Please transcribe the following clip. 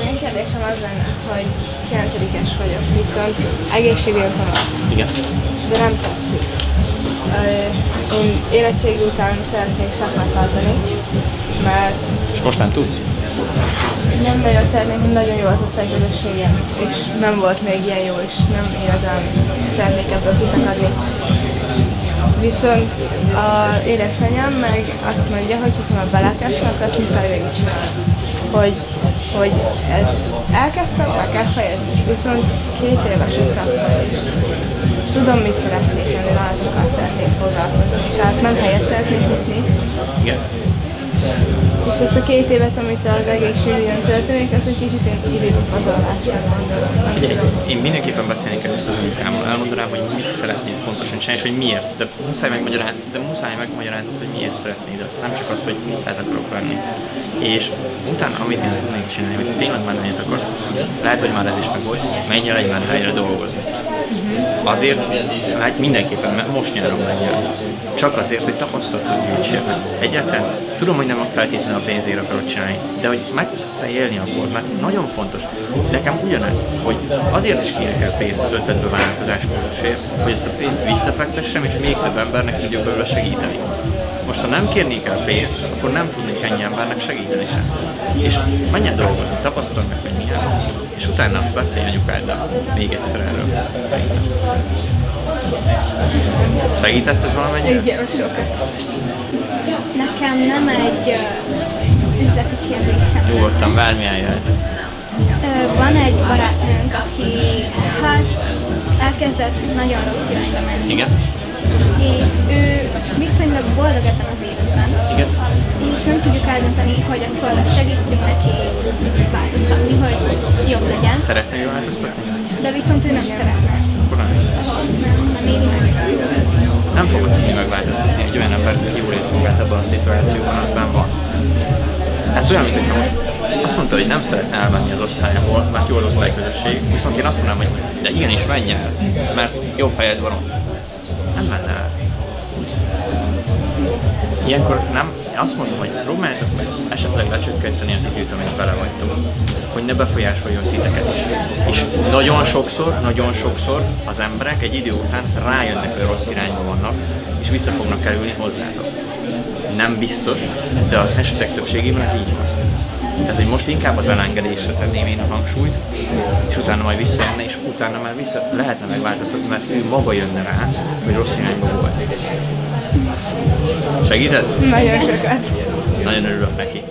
Én kérdésem az lenne, hogy 9-es vagyok, viszont egészségügyi tanulok, Igen. de nem tetszik. Én érettségi után szeretnék szakmát váltani, mert És most nem tudsz? nem nagyon szeretnék, hogy nagyon jó az osztályközösségem, és nem volt még ilyen jó, és nem igazán szeretnék ebből kiszakadni. Viszont a édesanyám meg azt mondja, hogy ha már belekezdtem, akkor azt muszáj végigcsinálni. Hogy, hogy ezt elkezdtem, meg kell fejezni. Viszont két éves a és tudom, mit szeretnék lenni, rajzokkal szeretnék foglalkozni, és hát nem helyet szeretnék nyitni. Igen. És ezt a két évet, amit az egészségügyen töltenék, az egy kicsit ilyen időpazarlásnak gondolom. Figyelj, én mindenképpen beszélnék először az anyukámmal, elmondanám, hogy mit szeretnéd pontosan csinálni, és hogy miért. De muszáj megmagyarázni, de muszáj megmagyarázni, hogy miért szeretnéd azt. Nem csak az, hogy ez akarok lenni. És utána, amit én tudnék csinálni, hogy tényleg már nem akarsz, lehet, hogy már ez is meg volt, menj el egy már helyre dolgozni. Azért, hát mindenképpen, mert most nyáron menj el. Csak azért, hogy tapasztalatot gyűjtsél. Egyáltalán tudom, hogy nem a feltétlenül a pénzért akarod csinálni, de hogy meg tudsz élni abból, mert nagyon fontos. Nekem ugyanez, hogy azért is kérek el pénzt az ötletbe vállalkozás kurzusért, hogy ezt a pénzt visszafektessem, és még több embernek tudjuk belőle segíteni. Most, ha nem kérnék el pénzt, akkor nem tudnék ennyi embernek segíteni sem. És menj el dolgozni, tapasztalod meg, hogy milyen lesz. És utána beszélj anyukáddal még egyszer erről. Szerintem. Segített ez valamennyire? Igen, sokat. Nekem nem egy ö, üzleti kérdésem. Nyugodtan, bármilyen jöhet. Van egy barátnőnk, aki hát elkezdett nagyon rossz irányba menni. Igen? És ő Változtatni? De viszont ő nem szeretne. Akkor nem. Nem, nem fogod tudni megváltoztatni egy olyan embert, aki jól érzi magát abban a szituációban, amiben van. Ez olyan, mint hogyha most azt mondta, hogy nem szeretne elmenni az osztályából, mert jó az osztályközösség, viszont én azt mondanám, hogy de igenis menj el, mert jobb helyed van ott. Nem menne el. Ilyenkor nem, én azt mondom, hogy próbáljátok meg hogy ne befolyásoljon titeket is. És nagyon sokszor, nagyon sokszor az emberek egy idő után rájönnek, hogy rossz irányba vannak, és vissza fognak kerülni hozzátok. Nem biztos, de az esetek többségében ez így van. Tehát, hogy most inkább az elengedésre tenném én a hangsúlyt, és utána majd visszajönne, és utána már vissza lehetne megváltoztatni, mert ő maga jönne rá, hogy rossz irányba volt. Segíted? Nagyon sokat. Nagyon örülök neki.